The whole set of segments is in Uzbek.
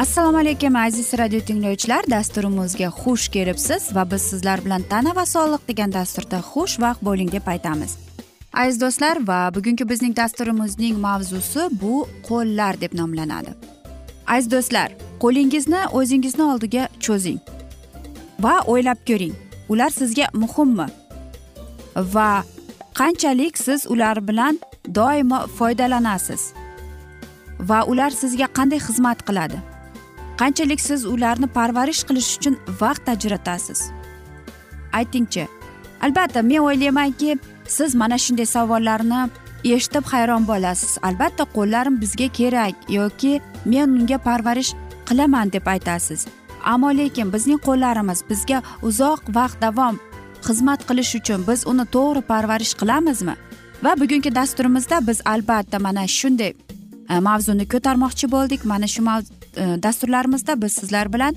assalomu alaykum aziz radio tinglovchilar. Dasturimizga xush kelibsiz va biz sizlar bilan tana va sog'liq degan dasturda xushvaqt bo'ling deb aytamiz. Aziz do'stlar va bugungi bizning dasturimizning mavzusi bu qo'llar deb nomlanadi. Aziz do'stlar qo'lingizni o'zingizni oldiga cho'zing va o'ylab ko'ring ular sizga muhimmi? Va qanchalik siz ular bilan doimo foydalanasiz? Va ular sizga qanday xizmat qiladi? Qanchalik siz ularni parvarish qilish uchun vaqt ajratasiz? Aytingchi albatta men o'ylaymanki siz mana shunday savollarni eshitib hayron bo'lasiz. Albatta qo'llarim bizga kerak yoki men unga parvarish qilaman deb aytasiz. Ammo lekin bizning qo'llarimiz bizga uzoq vaqt davom xizmat qilish uchun biz uni to'g'ri parvarish qilamizmi? Va bugungi dasturimizda biz albatta mana shunday e, mavzuni ko'tarmoqchi bo'ldik. Mana shu mavzu E, dasturlarimizda biz sizlar bilan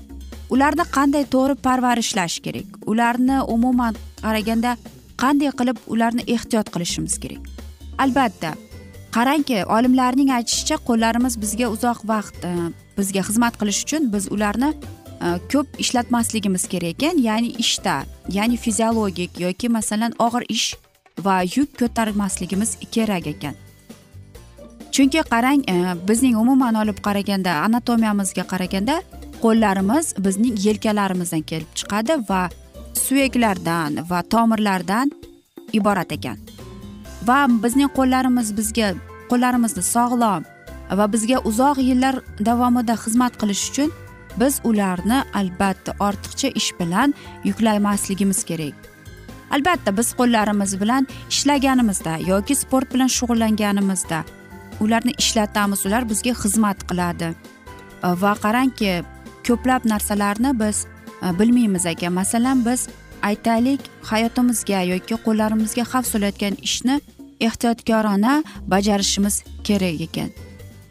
ularni qanday to'g'ri parvarishlash kerak? Ularni umuman qaraganda qanday qilib ularni ehtiyot qilishimiz kerak? Albatta qarangki olimlarning aytishicha qo'llarimiz bizga uzoq vaqt e, bizga xizmat qilish uchun biz ularni e, ko'p ishlatmasligimiz kerak ekan. Ya'ni ishda ya'ni fiziologik yoki masalan og'ir ish va yuk ko'tarmasligimiz kerak ekan. Chunki qarang e, bizning umuman olib qaraganda anatomiyamizga qaraganda qo'llarimiz bizning yelkalarimizdan kelib chiqadi va suyaklardan va tomirlardan iborat ekan. Va bizning qo'llarimiz bizga qo'llarimizni sog'lom va bizga uzoq yillar davomida xizmat qilish uchun biz ularni albatta ortiqcha ish bilan yuklamasligimiz kerak. Albatta biz qo'llarimiz bilan ishlaganimizda yoki sport bilan shug'ullanganimizda ularni ishlatamiz ular bizga xizmat qiladi. E, va qarangki ko'plab narsalarni biz e, bilmaymiz ekan masalan biz aytaylik hayotimizga yoki qo'llarimizga xavf solayotgan ishni ehtiyotkorona bajarishimiz kerak ekan.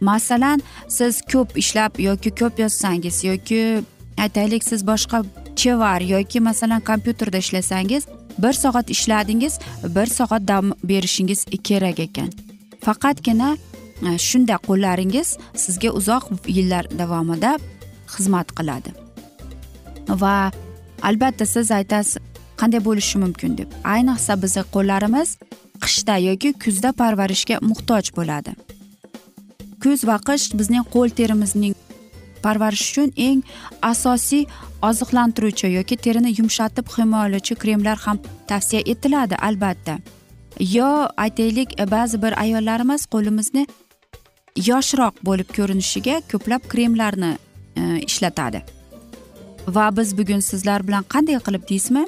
Masalan siz ko'p ishlab yoki ko'p yozsangiz yoki aytaylik siz boshqa chevar yoki masalan kompyuterda ishlasangiz bir soat ishladingiz bir soat dam berishingiz kerak ekan. Faqatgina Э, shunday shunda qo'llaringiz sizga uzoq yillar davomida xizmat qiladi. Va albatta siz aytasiz qanday bo'lishi mumkin deb. Ayniqsa bizni qo'llarimiz qishda yoki kuzda parvarishga muhtoj bo'ladi. Kuz va qish bizning qo'l terimizning parvarishi uchun eng asosiy oziqlantiruvchi yoki terini yumshatib himoyalovchi kremlar ham tavsiya etiladi albatta. Yo aytaylik e, ba'zi bir ayollarimiz qo'limizni yoshroq bo'lib ko'rinishiga ko'plab kremlarni e, ishlatadi. Va biz bugun sizlar bilan qanday qilib deysizmi?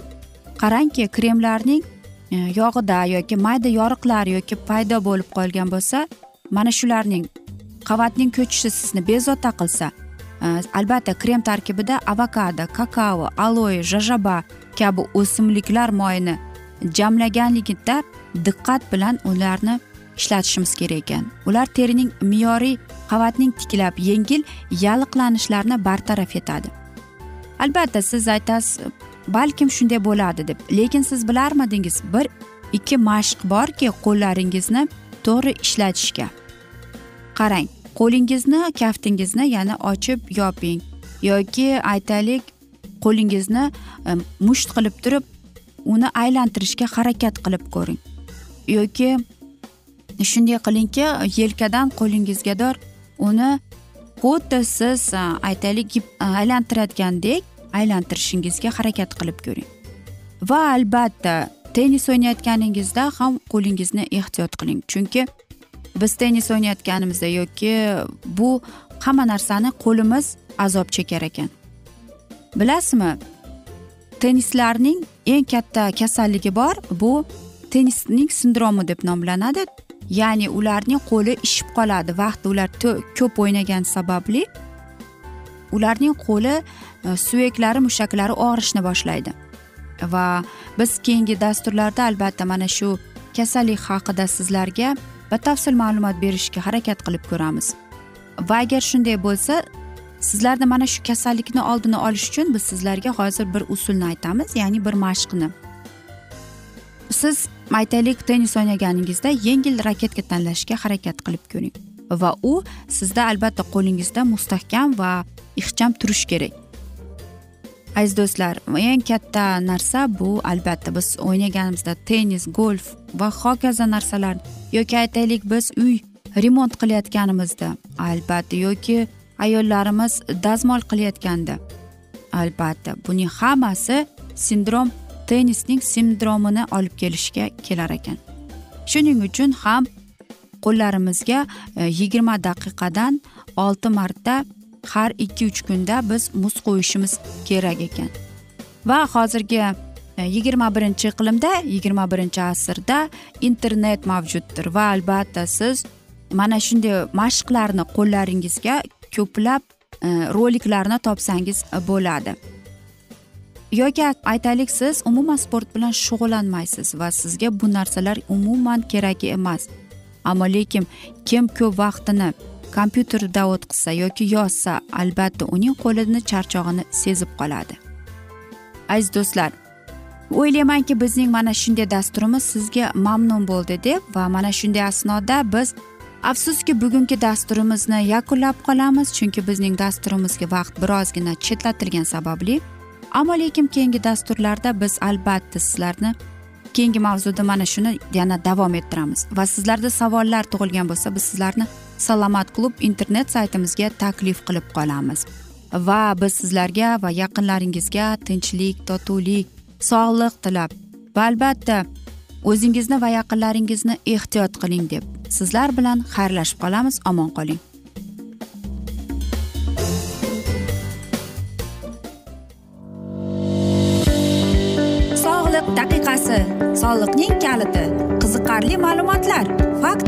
Qarangki kremlarning e, yog'ida yoki mayda yoriqlar yoki paydo bo'lib qolgan bo'lsa mana shularning qavatning ko'chishi sizni bezovta qilsa e, albatta krem tarkibida avokado kakao aloe jajaba kabi o'simliklar moyini jamlaganligida diqqat bilan ularni ishlatishimiz kerak ekan. Ular terining me'yoriy qavatning tiklab yengil yalliqlanishlarni bartaraf etadi. Albatta siz aytasiz balkim shunday bo'ladi deb. Lekin siz bilarmidingiz bir ikki mashq borki qo'llaringizni to'g'ri ishlatishga. Qarang qo'lingizni kaftingizni yana ochib yoping yoki aytaylik qo'lingizni e, musht qilib turib uni aylantirishga harakat qilib ko'ring yoki shunday qilingki yelkadan qo'lingizgador uni xuddi siz e, aytaylik e, aylantirayotgandek aylantirishingizga harakat qilib ko'ring. Va albatta tennis o'ynayotganingizda ham qo'lingizni ehtiyot qiling. Chunki biz tennis o'ynayotganimizda yoki bu hamma narsani qo'limiz azob chekar ekan. Bilasizmi? Tennislarning eng katta kasalligi bor bu tennisning sindromi deb nomlanadi. Ya'ni ularning qo'li ishib qoladi. Vaqt ular ko'p o'ynagan sababli ularning qo'li e, suyaklari mushaklari og'rishni boshlaydi. Va biz keyingi dasturlarda albatta mana shu kasallik haqida sizlarga batafsil ma'lumot berishga harakat qilib ko'ramiz. Va agar shunday bo'lsa sizlarda mana shu kasallikni oldini olish uchun biz sizlarga hozir bir usulni aytamiz ya'ni bir mashqni. Siz aytaylik tennis o'ynaganingizda yengil raketka tanlashga harakat qilib ko'ring. Va u sizda albatta qo'lingizda mustahkam va ixcham turishi kerak. Aziz do'stlar eng katta narsa bu albatta biz o'ynaganimizda tennis golf va hokazo narsalar yoki aytaylik biz uy remont qilayotganimizda albatta yoki ayollarimiz dazmol qilayotganda. Albatta buning hammasi sindrom tennisning sindromini olib kelishga kelar ekan. Shuning uchun ham qo'llarimizga e, yigirma daqiqadan olti marta har ikki uch kunda biz muz qo'yishimiz kerak ekan. Va hozirgi e, yigirma birinchi iqlimda yigirma birinchi asrda internet mavjuddir va albatta siz mana shunday mashqlarni qo'llaringizga ko'plab e, roliklarni topsangiz bo'ladi. Yoki aytaylik siz umuman sport bilan shug'ullanmaysiz va sizga bu narsalar umuman kerak emas. Ammo lekin kim ko'p vaqtini kompyuterda o'tkazsa yoki yozsa albatta uning qo'lini charchog'ini sezib qoladi. Aziz do'stlar o'ylaymanki bizning mana shunday dasturimiz sizga mamnun bo'ldi deb va mana shunday asnoda biz afsuski bugungi dasturimizni yakunlab qolamiz chunki bizning dasturimizga vaqt birozgina chetlatilgani sababli ammo lekin keyingi dasturlarda biz albatta sizlarni keyingi mavzuda mana shuni yana davom ettiramiz. Va sizlarda savollar tug'ilgan bo'lsa biz sizlarni salomat klub internet saytimizga taklif qilib qolamiz. Va biz sizlarga va yaqinlaringizga tinchlik totuvlik sog'lik tilab va albatta o'zingizni va yaqinlaringizni ehtiyot qiling deb sizlar bilan xayrlashib qolamiz. Omon qoling.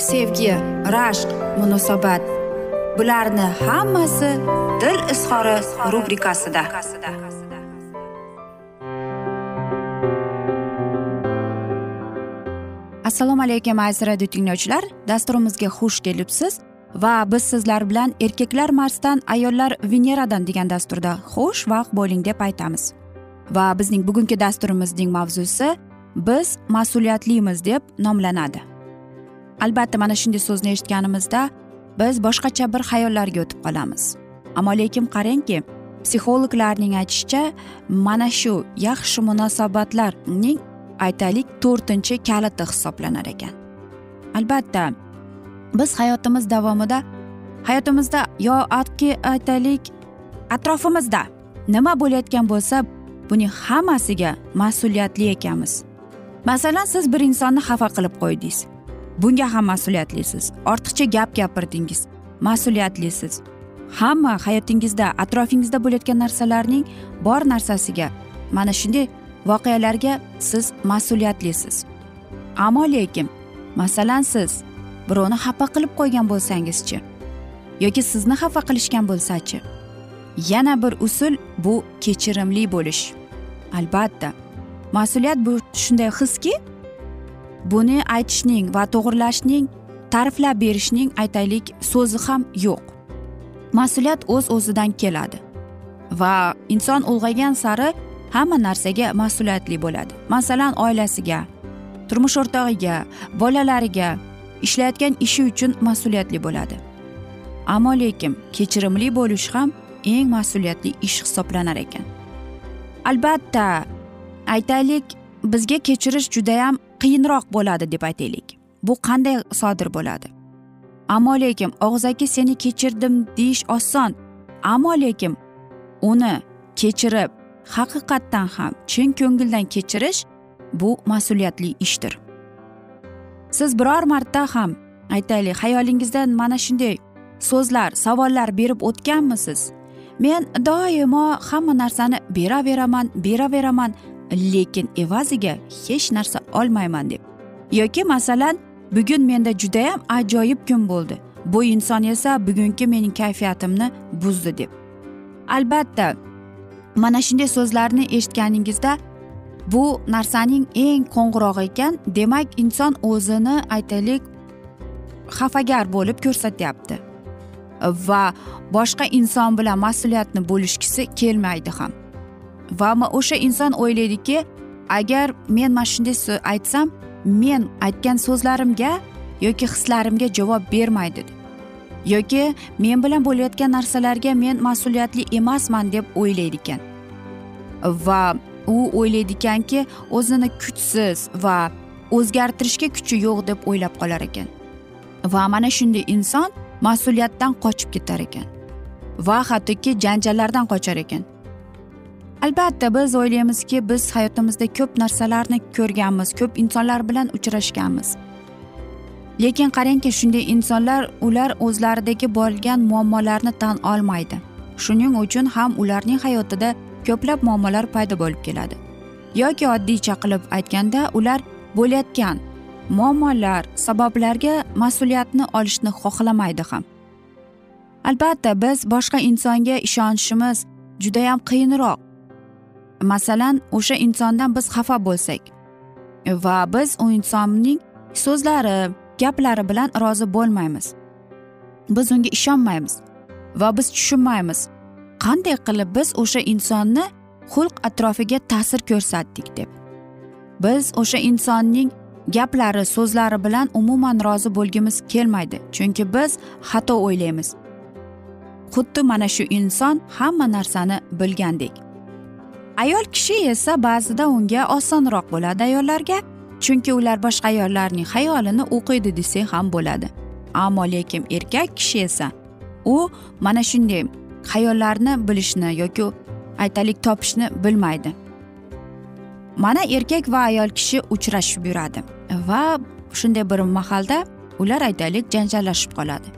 sevgi rashq munosabat. Bularni hammasi dil izhori rubrikasida. Assalomu alaykum aziz radio tinglovchilar. Dasturimizga xush kelibsiz va biz sizlar bilan erkaklar marsdan ayollar veneradan degan dasturda xush vaqt bo'ling deb aytamiz. Va bizning bugungi dasturimizning mavzusi biz mas'uliyatlimiz deb nomlanadi. Albatta mana shunday so'zni eshitganimizda biz boshqacha bir xayollarga o'tib qolamiz. Ammo lekin qarangki psixologlarning aytishicha mana shu yaxshi munosabatlarning aytaylik to'rtinchi kaliti hisoblanar ekan. Albatta biz hayotimiz davomida hayotimizda yo aytaylik atrofimizda nima bo'layotgan bo'lsa buning hammasiga mas'uliyatli ekanmiz. Masalan siz bir insonni xafa qilib qo'ydingiz. Bunga ham mas'uliyatlisiz. Ortiqcha gap gapirdingiz. Mas'uliyatlisiz. Hamma hayotingizda atrofingizda bo'layotgan narsalarning bor narsasiga mana shunday voqealarga siz mas'uliyatlisiz. Ammo lekin masalan siz birovni xafa qilib qo'ygan bo'lsangizchi yoki sizni xafa qilishgan bo'lsachi yana bir usul bu kechirimli bo'lish. Albatta mas'uliyat bu shunday hiski buni aytishning va to'g'irlashning ta'riflab berishning aytaylik so'zi ham yo'q. Mas'uliyat o'z o'zidan keladi va inson ulg'aygan sari hamma narsaga mas'uliyatli bo'ladi. Masalan oilasiga turmush o'rtog'iga bolalariga ishlayotgan ishi uchun mas'uliyatli bo'ladi. Ammo lekin kechirimli bo'lish ham eng mas'uliyatli ish hisoblanar ekan. Albatta aytaylik bizga kechirish judayam qiyinroq bo'ladi deb aytaylik. Bu qanday sodir bo'ladi? Ammo lekin og'zaki seni kechirdim deyish oson. Ammo lekin uni kechirib haqiqatdan ham chin ko'ngildan kechirish bu mas'uliyatli ishdir. Siz biror marta ham aytaylik xayolingizdan mana shunday so'zlar savollar berib o'tganmisiz? Men doimo hamma narsani beraveraman beraveraman lekin evaziga hech narsa olmayman deb. Yoki masalan bugun menda judayam ajoyib kun bo'ldi. Bu inson esa bugungi mening kayfiyatimni buzdi deb. Albatta mana shunday so'zlarni eshitganingizda bu narsaning eng qo'ng'irog'i ekan demak inson o'zini aytaylik xafagar bo'lib ko'rsatyapti. Va boshqa inson bilan mas'uliyatni bo'lishgisi kelmaydi ham. Va o'sha inson o'ylaydiki agar men mana shunday aytsam men aytgan so'zlarimga yoki hislarimga javob bermaydi yoki men bilan bo'layotgan narsalarga men mas'uliyatli emasman deb o'ylaydi ekan va u o'ylaydi ekanki o'zini kuchsiz va o'zgartirishga kuchi yo'q deb o'ylab qolar ekan. Va mana shunday inson mas'uliyatdan qochib ketar ekan. Va hattoki janjallardan qochar ekan. Albatta biz o'ylaymizki biz hayotimizda ko'p narsalarni ko'rganmiz ko'p insonlar bilan uchrashganmiz. Lekin qarangki shunday insonlar ular o'zlaridagi bo'lgan muammolarni tan olmaydi. Shuning uchun ham ularning hayotida ko'plab muammolar paydo bo'lib keladi. Yoki oddiycha qilib aytganda ular bo'layotgan muammolar sabablarga mas'uliyatni olishni xohlamaydi ham. Albatta biz boshqa insonga ishonishimiz judayam qiyinroq. Masalan o'sha insondan biz xafa bo'lsak va biz u insonning so'zlari gaplari bilan rozi bo'lmaymiz. Biz unga ishonmaymiz va biz tushunmaymiz. Qanday qilib biz o'sha insonni xulq atrofiga ta'sir ko'rsatdik deb. Biz o'sha insonning gaplari so'zlari bilan umuman rozi bo'lgimiz kelmaydi chunki biz xato o'ylaymiz. Xuddi mana shu inson hamma narsani bilgandek. Ayol kishi esa ba'zida unga osonroq bo'ladi ayollarga chunki ular boshqa ayollarning xayolini o'qiydi desak ham bo'ladi. Ammo lekin erkak kishi esa u mana shunday xayollarni bilishni yoki aytaylik topishni bilmaydi. Mana erkak va ayol kishi uchrashib yuradi va shunday bir mahalda ular aytaylik janjallashib qoladi.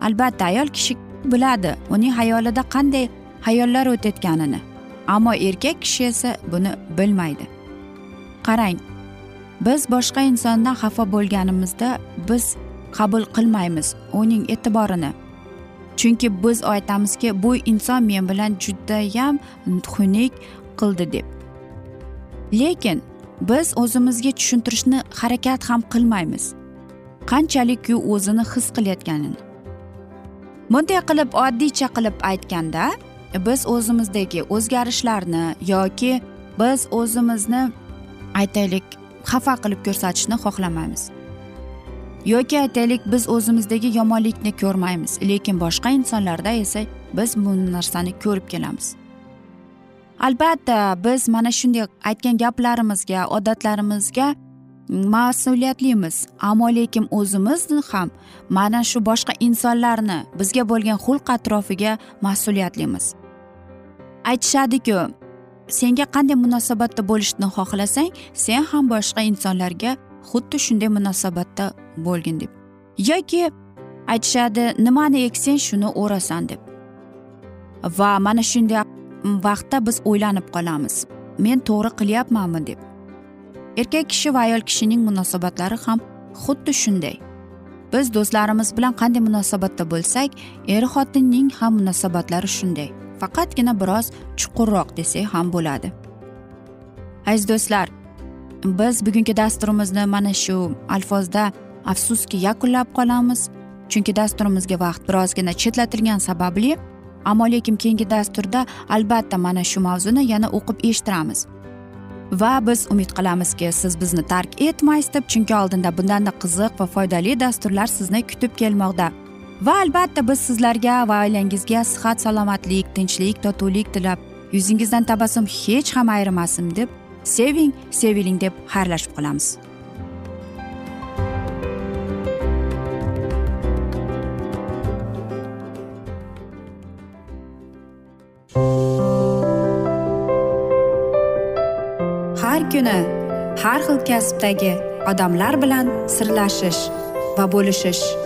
Albatta ayol kishi biladi uning xayolida qanday xayollar o'tayotganini. Ammo erkak kishi esa buni bilmaydi. Qarang biz boshqa insondan xafa bo'lganimizda biz qabul qilmaymiz uning e'tiborini. Chunki biz aytamizki bu inson men bilan judayam xunuk qildi deb. Lekin biz o'zimizga tushuntirishni harakat ham qilmaymiz. Qanchalik u o'zini his qilayotganini. Bunday qilib oddiycha qilib aytganda biz o'zimizdagi o'zgarishlarni yoki biz o'zimizni aytaylik xafa qilib ko'rsatishni xohlamaymiz. Yoki aytaylik biz o'zimizdagi yomonlikni ko'rmaymiz lekin boshqa insonlarda esa biz bu narsani ko'rib kelamiz. Albatta biz mana shunday aytgan gaplarimizga odatlarimizga mm, mas'uliyatlimiz ammo lekin o'zimizni ham mana shu boshqa insonlarni bizga bo'lgan xulq atrofiga mas'uliyatlimiz. Aytishadiku senga qanday munosabatda bo'lishni xohlasang sen ham boshqa insonlarga xuddi shunday munosabatda bo'lgin deb. Yoki aytishadi nimani eksang shuni o'rasan deb. Va mana shunday vaqtda biz o'ylanib qolamiz. Men to'g'ri qilyapmanmi deb. Erkak kishi va ayol kishining munosabatlari ham xuddi shunday. Biz do'stlarimiz bilan qanday munosabatda bo'lsak er xotinning ham munosabatlari shunday. Faqatgina biroz chuqurroq desak ham bo'ladi. Aziz do'stlar biz bugungi dasturimizni mana shu alfozda afsuski yakunlab qolamiz. Chunki dasturimizga vaqt birozgina chetlatilgani sababli ammo lekin keyingi dasturda albatta mana shu mavzuni yana o'qib eshittiramiz. Va biz umid qilamizki siz bizni tark etmaysiz deb chunki oldinda bundanda qiziq va foydali dasturlar sizni kutib kelmoqda. Va albatta biz sizlarga va oilangizga sihat salomatlik tinchlik totuvlik tilab. Yuzingizdan tabassum hech ham ayrimasin deb seving seviling deb xayrlashib qolamiz. Har kuni har xil kasbdagi odamlar bilan sirlashish va bo'lishish.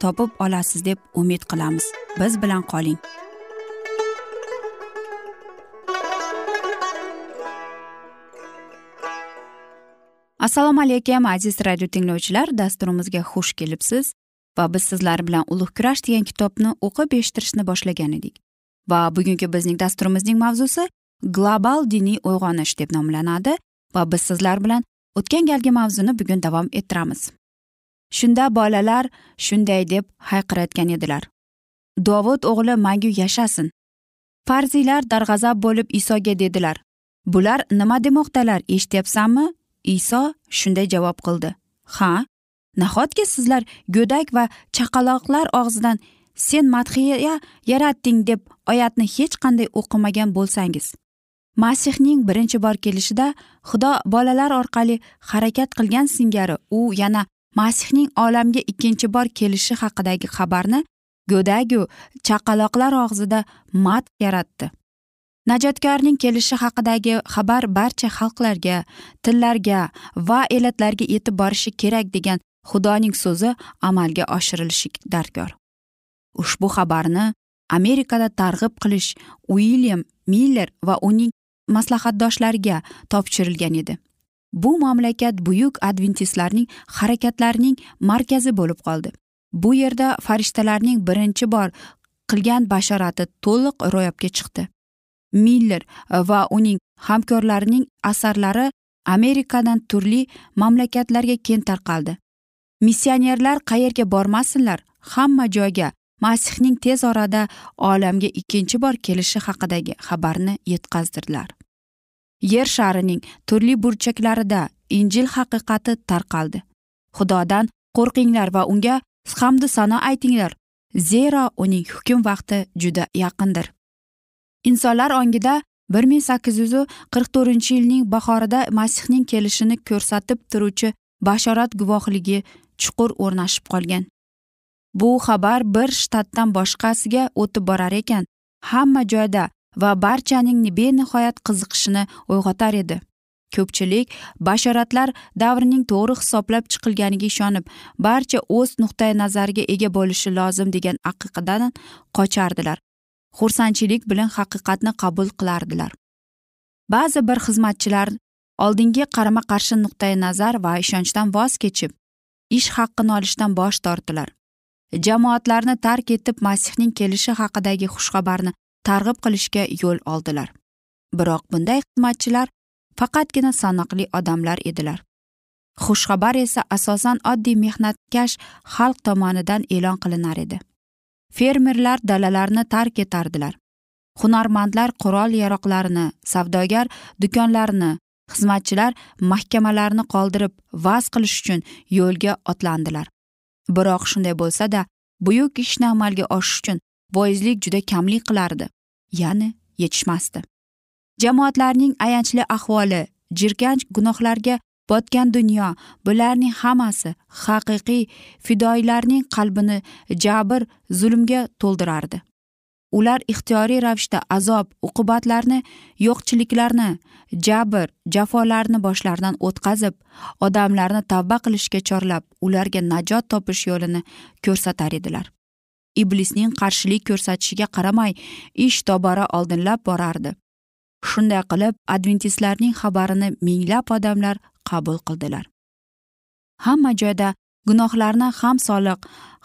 topib olasiz deb umid qilamiz. Biz bilan qoling. Assalomu alaykum aziz radio tinglovchilar. Dasturimizga xush kelibsiz va biz sizlar bilan ulug' kurash degan kitobni o'qib eshittirishni boshlagan edik. Va bugungi bizning dasturimizning mavzusi global diniy uyg'onish deb nomlanadi va biz sizlar bilan o'tgan galgi mavzuni bugun davom ettiramiz. Shunda bolalar shunday deb hayqirayotgan edilar. Dovud o'g'li mangu yashasin. Farziylar darg'azab bo'lib isoga dedilar bular nima demoqdalar eshityapsanmi iso shunday javob qildi ha nahotki sizlar go'dak va chaqaloqlar og'zidan sen madhiya yaratding deb oyatni hech qanday o'qimagan bo'lsangiz? Masihning birinchi bor kelishida xudo bolalar orqali harakat qilgan singari u yana masihning olamga ikkinchi bor kelishi haqidagi xabarni go'dagu chaqaloqlar og'zida mat yaratdi. Najotkorning kelishi haqidagi xabar barcha xalqlarga tillarga va elatlarga yetib borishi kerak degan xudoning so'zi amalga oshirilishi darkor. Ushbu xabarni amerikada targ'ib qilish uilyam miller va uning maslahatdoshlariga topshirilgan edi. Bu mamlakat buyuk adventistlarning harakatlarining markazi bo'lib qoldi. Bu yerda farishtalarning birinchi bor qilgan bashorati to'liq ro'yobga chiqdi. Miller va uning hamkorlarining asarlari amerikadan turli mamlakatlarga keng tarqaldi. Missionerlar qayerga bormasinlar hamma joyga masihning tez orada olamga ikkinchi bor kelishi haqidagi xabarni yetkazdirdilar. Yer sharining turli burchaklarida injil haqiqati tarqaldi. Xudodan qo'rqinglar va unga hamdu sano aytinglar zero uning hukm vaqti juda yaqindir. Insonlar ongida bir ming sakkiz yuz qirq to'rtinchi yilning bahorida masihning kelishini ko'rsatib turuvchi bashorat guvohligi chuqur o'rnashib qolgan. Bu xabar bir shtatdan boshqasiga o'tib borar ekan. Hamma joyda va barchaning benihoyat qiziqishini uyg'otar edi. Ko'pchilik bashoratlar davrining to'g'ri hisoblab chiqilganiga ishonib barcha o'z nuqtai nazariga ega bo'lishi lozim degan aqidadan qochardilar. Xursandchilik bilan haqiqatni qabul qilardilar. Ba'zi bir xizmatchilar oldingi qarama qarshi nuqtai nazar va ishonchdan voz kechib ish haqqini olishdan bosh tortdilar. Jamoatlarni tark etib masihning kelishi haqidagi xushxabarni targ'ib qilishga yo'l oldilar. Biroq bunday xizmatchilar faqatgina sanoqli odamlar edilar. Xushxabar esa asosan oddiy mehnatkash xalq tomonidan e'lon qilinar edi. Fermerlar dalalarni tark etardilar. Hunarmandlar qurol yaroqlarini savdogar do'konlarini xizmatchilar mahkamalarni qoldirib vaz qilish uchun yo'lga otlandilar. Biroq shunday bo'lsada buyuk ishni amalga oshish uchun boizlik juda kamlik qilardi ya'ni yetishmasdi. Jamoatlarning ayanchli ahvoli jirkanch gunohlarga botgan dunyo bularning hammasi haqiqiy fidoyilarning qalbini jabr zulmga to'ldirardi. Ular ixtiyoriy ravishda azob uqubatlarni yo'qchiliklarni jabr jafolarni boshlaridan o'tkazib odamlarni tavba qilishga chorlab ularga najot topish yo'lini ko'rsatar edilar. Iblisning qarshilik ko'rsatishiga qaramay ish tobora oldinlab borardi. Shunday qilib adventistlarning xabarini minglab odamlar qabul qildilar. Hamma joyda gunohlarni ham soliq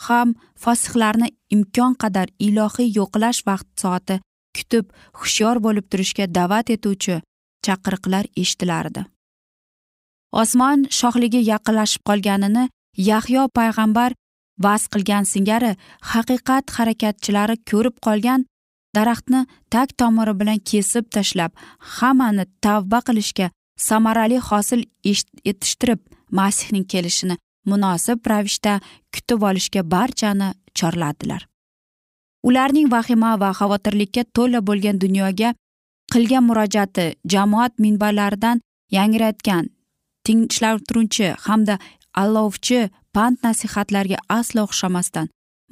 ham fosihlarni imkon qadar ilohiy yo'qlash vaqt soati kutib hushyor bo'lib turishga da'vat etuvchi chaqiriqlar eshitilardi. Osmon shohligi yaqinlashib qolganini yahyo payg'ambar vaz qilgan singari haqiqat harakatchilari ko'rib qolgan daraxtni tag tomiri bilan kesib tashlab hammani tavba qilishga samarali hosil yetishtirib masihning kelishini munosib ravishda kutib olishga barchani chorladilar ularning vahima va xavotirlikka to'la bo'lgan dunyoga qilgan murojaati jamoat minbarlaridan yangrayotgan tinchlantiruvchi hamda allovchi pand nasihatlarga aslo o'xshamasdan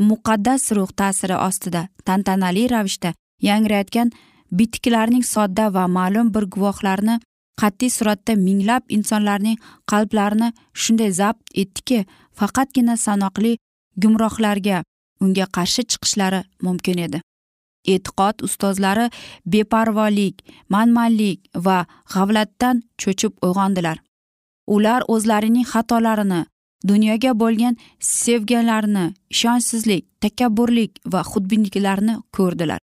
muqaddas ruh ta'siri ostida tantanali ravishda yangrayotgan bitiklarning sodda va ma'lum bir guvohlarini qat'iy suratda minglab insonlarning qalblarini shunday zabt etdiki faqatgina sanoqli gumrohlarga unga qarshi chiqishlari mumkin edi. E'tiqod ustozlari beparvolik manmanlik va g'avlatdan cho'chib uyg'ondilar. Ular o'zlarining xatolarini dunyoga bo'lgan sevganlarini ishonchsizlik takabburlik va xudbinliklarni ko'rdilar.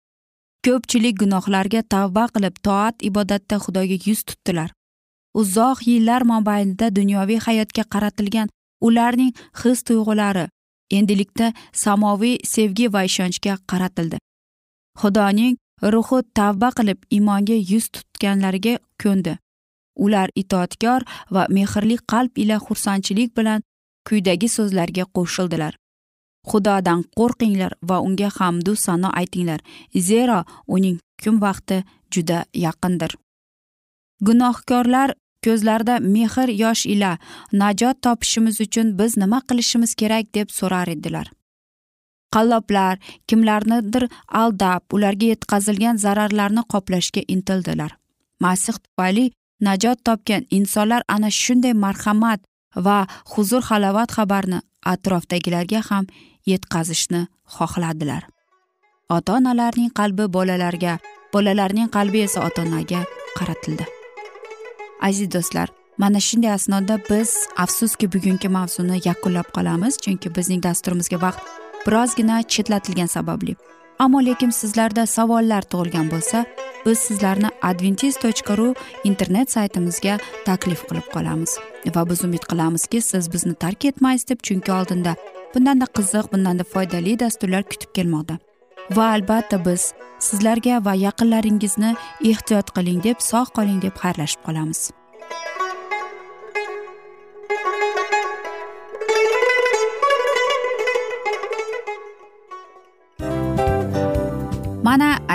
Ko'pchilik gunohlarga tavba qilib toat ibodatda xudoga yuz tutdilar. Uzoq yillar mobaynida dunyoviy hayotga qaratilgan ularning his tuyg'ulari endilikda samoviy sevgi va ishonchga qaratildi. Xudoning ruhi tavba qilib imonga yuz tutganlarga ko'ndi. Ular itoatkor va mehrli qalb ila xursandchilik bilan quyidagi so'zlarga qo'shildilar. Xudodan qo'rqinglar va unga hamdu sano aytinglar. Zero uning hukm vaqti juda yaqindir. Gunohkorlar ko'zlarida mehr yosh ila najot topishimiz uchun biz nima qilishimiz kerak deb so'rar edilar. Qalloblar kimlarnidir aldab ularga yetkazilgan zararlarni qoplashga intildilar. Masih tufayli najot topgan insonlar ana shunday marhamat va huzur halovat xabarni atrofdagilarga ham yetkazishni xohladilar ota onalarning qalbi bolalarga bolalarning qalbi esa ota onaga qaratildi. Aziz do'stlar mana shunday asnoda biz afsuski bugungi mavzuni yakunlab qolamiz chunki bizning dasturimizga vaqt birozgina chetlatilgani sababli. Ammo lekin sizlarda savollar tug'ilgan bo'lsa biz sizlarni adventis tochka ru internet saytimizga taklif qilib qolamiz. Va biz umid qilamizki siz bizni tark etmaysiz deb chunki oldinda bundanda qiziq bundanda foydali dasturlar kutib kelmoqda. Va albatta biz sizlarga va yaqinlaringizni ehtiyot qiling deb sog' qoling deb xayrlashib qolamiz.